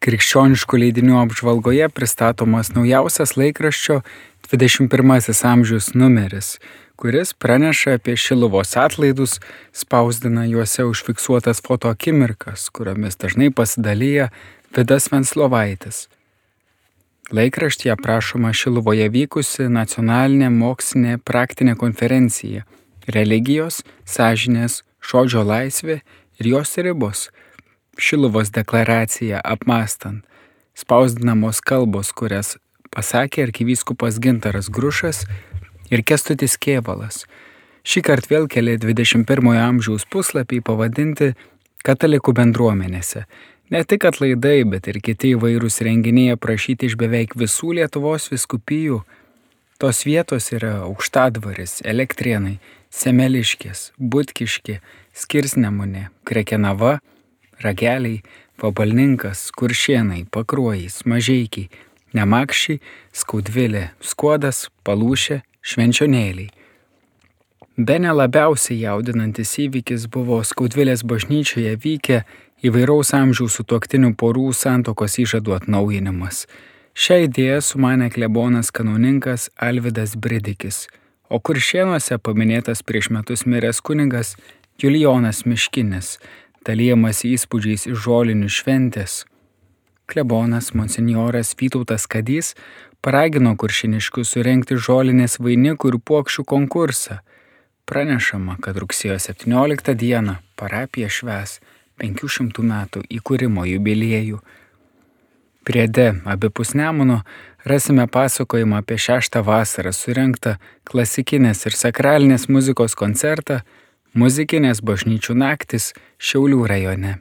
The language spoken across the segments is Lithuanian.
Krikščioniškų leidinių apžvalgoje pristatomas naujausias laikraščio 21 amžiaus numeris, kuris praneša apie Šiluvos atlaidus, spausdina juose užfiksuotas foto akimirkas, kuriomis dažnai pasidalyja Vidas Venslovaitis. Laikraštyje aprašoma Šiluvoje vykusi nacionalinė mokslinė praktinė konferencija - religijos, sąžinės, žodžio laisvė ir jos ribos Šiluvos deklaraciją apmastant, spausdinamos kalbos, kurias pasakė arkivyskupas Gintaras Grušas ir Kestutis Kievalas. Šį kartą vėl keli 21-ojo amžiaus puslapiai pavadinti Katalikų bendruomenėse. Ne tik atlaidai, bet ir kiti įvairūs renginiai aprašyti iš beveik visų Lietuvos viskupijų. Tos vietos yra Aukštadvaris, Elektrienai, Semeliškės, Butkiški, Skirsnemunė, Krekenava, rageliai, pabalninkas, kuršienai, pakruojais, mažiekiai, nemakščiai, skaudvilė, skuodas, palūšė, švenčionėliai. Be nelabiausiai jaudinantis įvykis buvo skaudvilės bažnyčioje vykę įvairaus amžiaus sutuoktinių porų santokos įžadų atnaujinimas. Šią idėją sumanė klebonas kanauninkas Alvidas Bridikis, o kuršienuose paminėtas prieš metus miręs kunigas Julijonas Miškinis, dalyjamas įspūdžiais iš žolinių šventės. Klebonas monsinjoras Vytautas Kadys paragino kuršiniškius surenkti žolinės vainikų ir puokščių konkursą. Pranešama, kad rugsėjo 17 dieną parapija šves 500 metų įkūrimo jubiliejų. Priede abipus Nemuno rasime pasakojimą apie šeštą vasarą surinktą klasikinės ir sakralinės muzikos koncertą Muzikinės bažnyčių naktis Šiaulių rajone.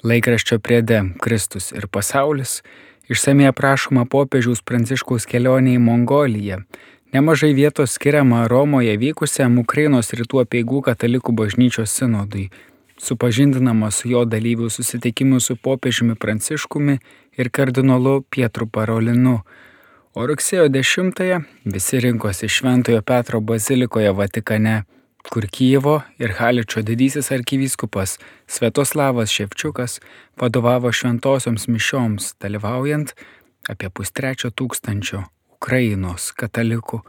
Laikraščio priede Kristus ir pasaulis išsamei aprašoma popiežiaus pranciškaus kelionė į Mongoliją. Nemažai vietos skiriama Romoje vykusiam Ukrainos rytų apieigų katalikų bažnyčios sinodui, supažindinama su jo dalyvių susitikimu su popiežiumi Pranciškumi ir kardinolu Pietru Parolinu. O rugsėjo 10-ąją visi rinkosi Šventojo Petro bazilikoje Vatikane kur Kyivo ir Haličio didysis arkivyskupas Svetoslavas Ševčiukas vadovavo šventosioms mišioms, dalyvaujant apie pustrečio tūkstančio Ukrainos katalikų.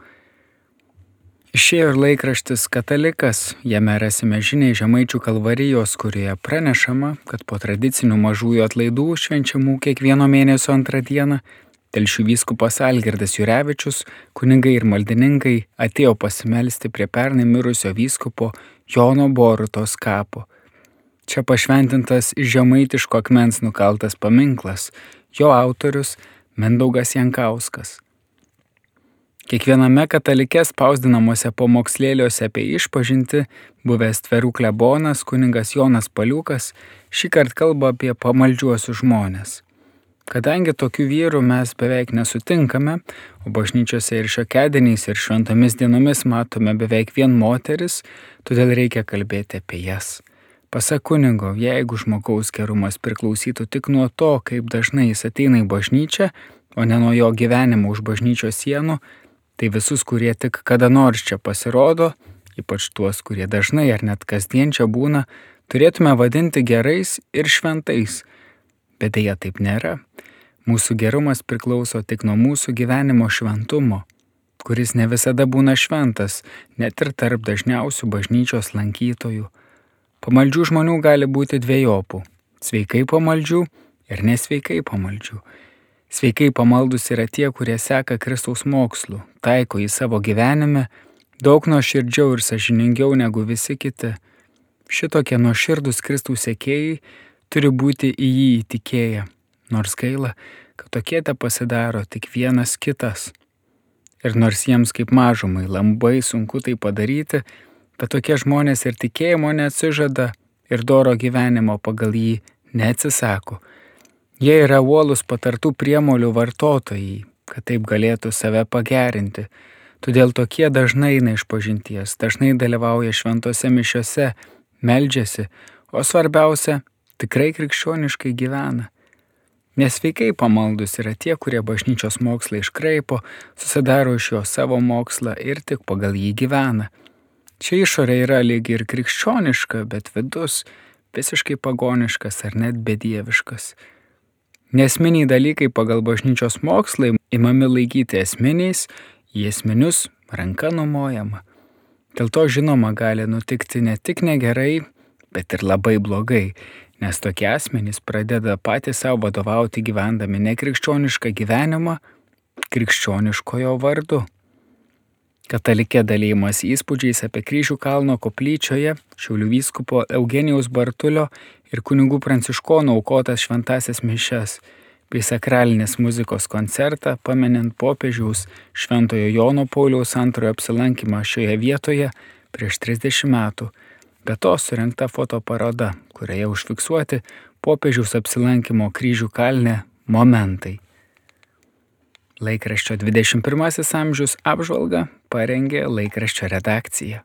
Išėjo ir laikraštis Katalikas, jame rasime žiniai Žemaičių kalvarijos, kurioje pranešama, kad po tradicinių mažųjų atlaidų švenčiamų kiekvieno mėnesio antrą dieną Telšių vyskupas Algirdas Jurevičius, kunigai ir maldininkai atėjo pasimelsti prie pernai mirusio vyskupo Jono Borutos kapo. Čia pašventintas iš žemaitiško akmens nukaltas paminklas, jo autorius Mendaugas Jankauskas. Kiekviename katalikės spausdinamuose pamokslėliuose apie išpažinti buvęs tverų klebonas kuningas Jonas Paliukas šį kartą kalba apie pamaldžiuosius žmonės. Kadangi tokių vyrų mes beveik nesutinkame, o bažnyčiose ir šiokedieniais ir šventomis dienomis matome beveik vien moteris, todėl reikia kalbėti apie jas. Pasak kunigo, jeigu žmogaus gerumas priklausytų tik nuo to, kaip dažnai jis ateina į bažnyčią, o ne nuo jo gyvenimo už bažnyčios sienų, tai visus, kurie tik kada nors čia pasirodo, ypač tuos, kurie dažnai ar net kasdien čia būna, turėtume vadinti gerais ir šventais bet dėja taip nėra. Mūsų gerumas priklauso tik nuo mūsų gyvenimo šventumo, kuris ne visada būna šventas, net ir tarp dažniausių bažnyčios lankytojų. Pamaldžių žmonių gali būti dviejopų - sveikai pamaldžių ir nesveikai pamaldžių. Sveikai pamaldus yra tie, kurie seka Kristaus mokslu, taiko į savo gyvenime daug nuoširdžiau ir sažiningiau negu visi kiti. Šitokie nuoširdus Kristaus sekėjai turi būti į jį įtikėję, nors gaila, kad tokie te pasidaro tik vienas kitas. Ir nors jiems kaip mažumai labai sunku tai padaryti, bet tokie žmonės ir tikėjimo neatsižada ir doro gyvenimo pagal jį neatsisako. Jie yra uolus patartų priemolių vartotojai, kad taip galėtų save pagerinti. Todėl tokie dažnai eina iš pažinties, dažnai dalyvauja šventose mišiose, meldžiasi, o svarbiausia, tikrai krikščioniškai gyvena. Nesveikai pamaldus yra tie, kurie bažnyčios mokslą iškraipo, susidaro iš jo savo mokslą ir tik pagal jį gyvena. Čia išorė yra lygi ir krikščioniška, bet vidus visiškai pagoniškas ar net bedieviškas. Nesminiai dalykai pagal bažnyčios mokslai imami laikyti esminiais, į esminius ranka numojama. Dėl to žinoma gali nutikti ne tik negerai, bet ir labai blogai, nes tokie asmenys pradeda patys savo vadovauti gyvendami nekrikščionišką gyvenimą krikščioniškojo vardu. Katalikė dalymas įspūdžiais apie kryžių kalno koplyčioje Šiaulių vyskupo Eugenijaus Bartulio ir kunigų pranciškonų aukotas šventasias mišes bei sakralinės muzikos koncertą paminint popiežiaus Šventojo Jono Pauliaus antrojo apsilankymą šioje vietoje prieš 30 metų. Be to surinkta fotoparoda, kurioje užfiksuoti popiežiaus apsilankimo kryžių kalne momentai. Laikraščio 21 amžius apžvalga parengė laikraščio redakcija.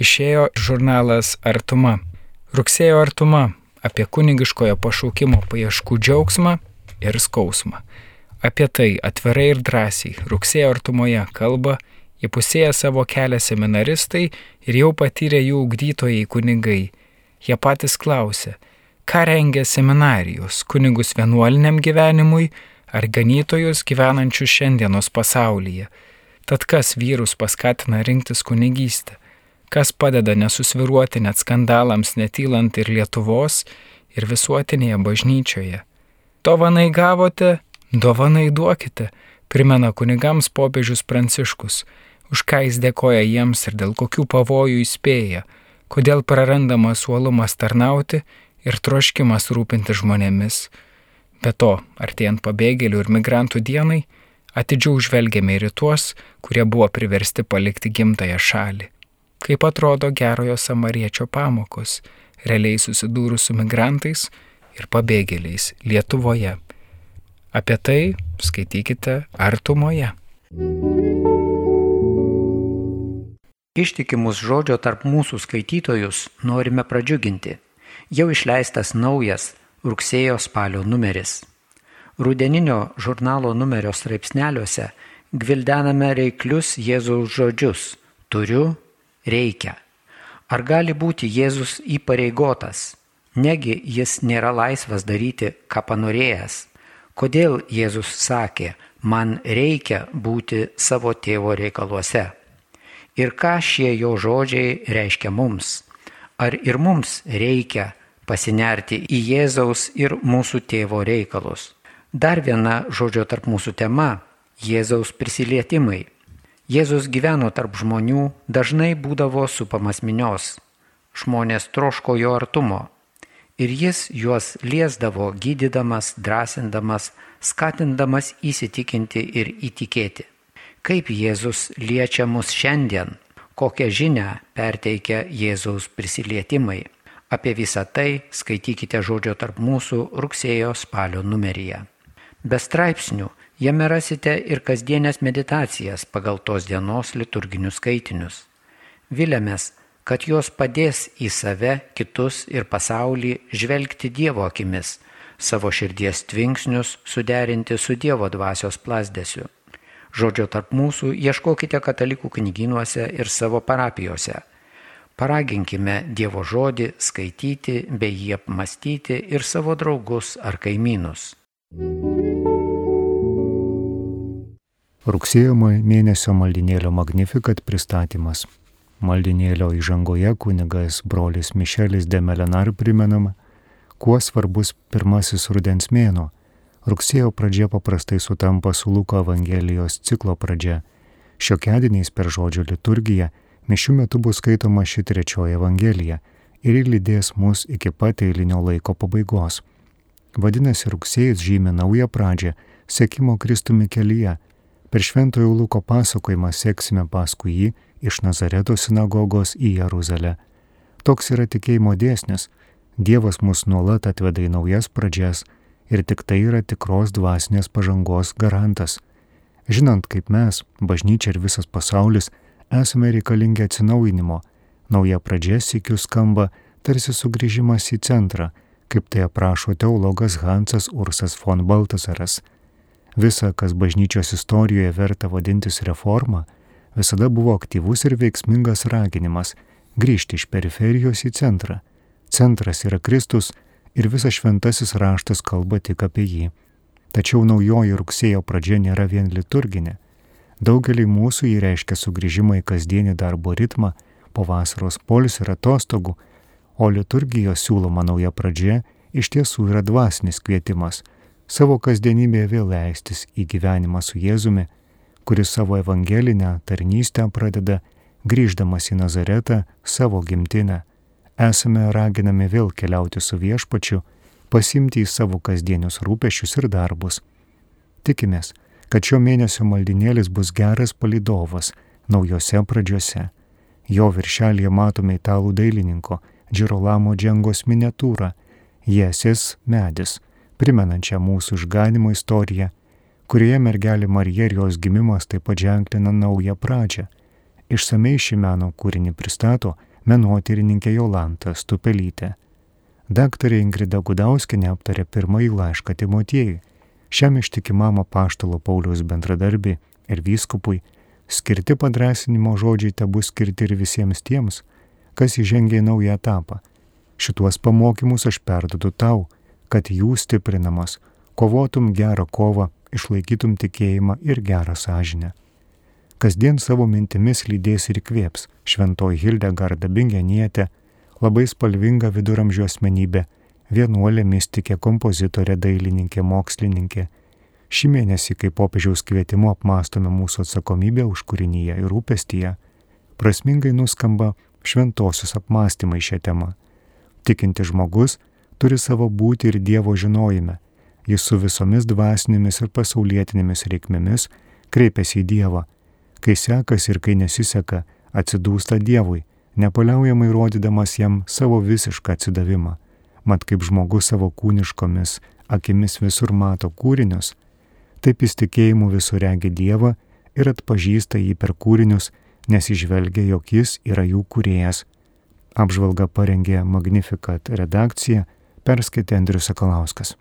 Išėjo žurnalas Artuma. Rugsėjo Artuma apie kunigiškojo pašaukimo paieškų džiaugsmą ir skausmą. Apie tai atvirai ir drąsiai rugsėjo Artumoje kalba įpusėję savo kelią seminaristai ir jau patyrę jų ugdytojai kunigai. Jie patys klausė, ką rengia seminarijos kunigus vienuoliniam gyvenimui ar ganytojus gyvenančius šiandienos pasaulyje. Tad kas vyrus paskatina rinktis kunigystę? Kas padeda nesusviruoti net skandalams netylant ir Lietuvos, ir visuotinėje bažnyčioje? Dovanai gavote, dovanai duokite, primena kunigams popiežius Pranciškus, už ką jis dėkoja jiems ir dėl kokių pavojų įspėja, kodėl prarandamas uolumas tarnauti ir troškimas rūpinti žmonėmis. Be to, artėjant pabėgėlių ir migrantų dienai, atidžiau žvelgiame ir į tuos, kurie buvo priversti palikti gimtają šalį. Kaip atrodo gerojo samariečio pamokos, realiai susidūrus su migrantais ir pabėgėliais Lietuvoje. Apie tai skaitykite artumoje. Ištikimus žodžio tarp mūsų skaitytojus norime pradžiuginti jau išleistas naujas rugsėjo spalio numeris. Rudeninio žurnalo numerio straipsneliuose gvildename reiklius Jėzaus žodžius - turiu, reikia. Ar gali būti Jėzus įpareigotas? Negi jis nėra laisvas daryti, ką panorėjęs. Kodėl Jėzus sakė, man reikia būti savo tėvo reikaluose? Ir ką šie jo žodžiai reiškia mums? Ar ir mums reikia pasinerti į Jėzaus ir mūsų tėvo reikalus? Dar viena žodžio tarp mūsų tema - Jėzaus prisilietimai. Jėzus gyveno tarp žmonių, dažnai būdavo supamas minios. Žmonės troško jo artumo. Ir jis juos liesdavo, gydydamas, drąsindamas, skatindamas įsitikinti ir įtikėti. Kaip Jėzus liečia mus šiandien? kokią žinę perteikia Jėzaus prisilietimai. Apie visą tai skaitykite žodžio tarp mūsų rugsėjo spalio numeryje. Be straipsnių jame rasite ir kasdienės meditacijas pagal tos dienos liturginius skaitinius. Vilėmės, kad jos padės į save, kitus ir pasaulį žvelgti Dievo akimis, savo širdies tvinksnius suderinti su Dievo dvasios plasdėsiu. Žodžio tarp mūsų ieškokite katalikų knyginuose ir savo parapijose. Paraginkime Dievo žodį skaityti bei jį apmastyti ir savo draugus ar kaimynus. Rugsėjo mėnesio maldinėlio Magnifikat pristatymas. Maldinėlio įžangoje kunigas brolis Mišelis de Melenar primenama, kuo svarbus pirmasis rudens mėno Rugsėjo pradžia paprastai sutampa su Luko Evangelijos ciklo pradžia. Šiokiadieniais per žodžio liturgiją mišių metu bus skaitoma ši trečioji Evangelija ir lydės mus iki pat eilinio laiko pabaigos. Vadinasi, rugsėjas žymė naują pradžią sekimo Kristumi kelyje. Per šventojo Luko pasakojimą seksime paskui jį iš Nazareto sinagogos į Jeruzalę. Toks yra tikėjimo dėsnis. Dievas mus nuolat atveda į naujas pradžias ir tik tai yra tikros dvasinės pažangos garantas. Žinant, kaip mes, bažnyčia ir visas pasaulis, esame reikalingi atsinaujinimo, nauja pradžia sėkiu skamba tarsi sugrįžimas į centrą, kaip tai aprašo teologas Hansas Ursas von Baltasaras. Visa, kas bažnyčios istorijoje verta vadintis reforma, visada buvo aktyvus ir veiksmingas raginimas grįžti iš periferijos į centrą. centras yra Kristus ir visas šventasis raštas kalba tik apie jį. Tačiau naujoji rugsėjo pradžia nėra vien liturginė. Daugelį mūsų jį reiškia sugrįžimą į kasdienį darbo ritmą, po vasaros polis ir atostogų, o liturgijos siūloma nauja pradžia iš tiesų yra dvasinis kvietimas savo kasdienybėje vėl leistis į gyvenimą su Jėzumi, kuris savo evangelinę tarnystę pradeda grįždamas į Nazaretą savo gimtinę. Esame raginami vėl keliauti su viešpačiu, pasimti į savo kasdienius rūpešius ir darbus. Tikimės, kad šio mėnesio maldinėlis bus geras palidovas naujose pradžiose. Jo viršelėje matome italų dailininko Džirolamo džengos miniatūrą Jėsis medis, primenančią mūsų išganimo istoriją, kurioje mergelė Marija ir jos gimimas taip pat ženklina naują pradžią. Išsamei šį meno kūrinį pristato menotyrininkė Jolanta Stupelytė. Daktarė Ingrida Gudauskinė aptarė pirmąjį laišką Timotiejui, šiam ištikimam apaštalo Pauliaus bendradarbiai ir vyskupui, skirti padrasinimo žodžiai te bus skirti ir visiems tiems, kas įžengia į naują etapą. Šituos pamokymus aš perdodu tau, kad jų stiprinamas, kovotum gerą kovą, išlaikytum tikėjimą ir gerą sąžinę. Kasdien savo mintimis lydės ir kvėps šventoji Hildegarda Bingenietė, labai spalvinga viduramžių asmenybė, vienuolė mystikė, kompozitorė, dailininkė, mokslininkė. Šį mėnesį, kai popiežiaus kvietimu apmastome mūsų atsakomybę už kūrinyje ir rūpestyje, prasmingai nuskamba šventosios apmąstymai šią temą. Tikinti žmogus turi savo būti ir Dievo žinojime. Jis su visomis dvasinėmis ir pasaulietinėmis reikmėmis kreipiasi į Dievą. Kai sekasi ir kai nesiseka, atsidūsta Dievui, nepaliaujamai rodydamas jam savo visišką atsidavimą. Mat kaip žmogus savo kūniškomis akimis visur mato kūrinius, taip jis tikėjimu visur regi Dievą ir atpažįsta jį per kūrinius, nes išvelgia, jog jis yra jų kūrėjas. Apžvalga parengė Magnificat redakcija perskaitė Andrius Sakalauskas.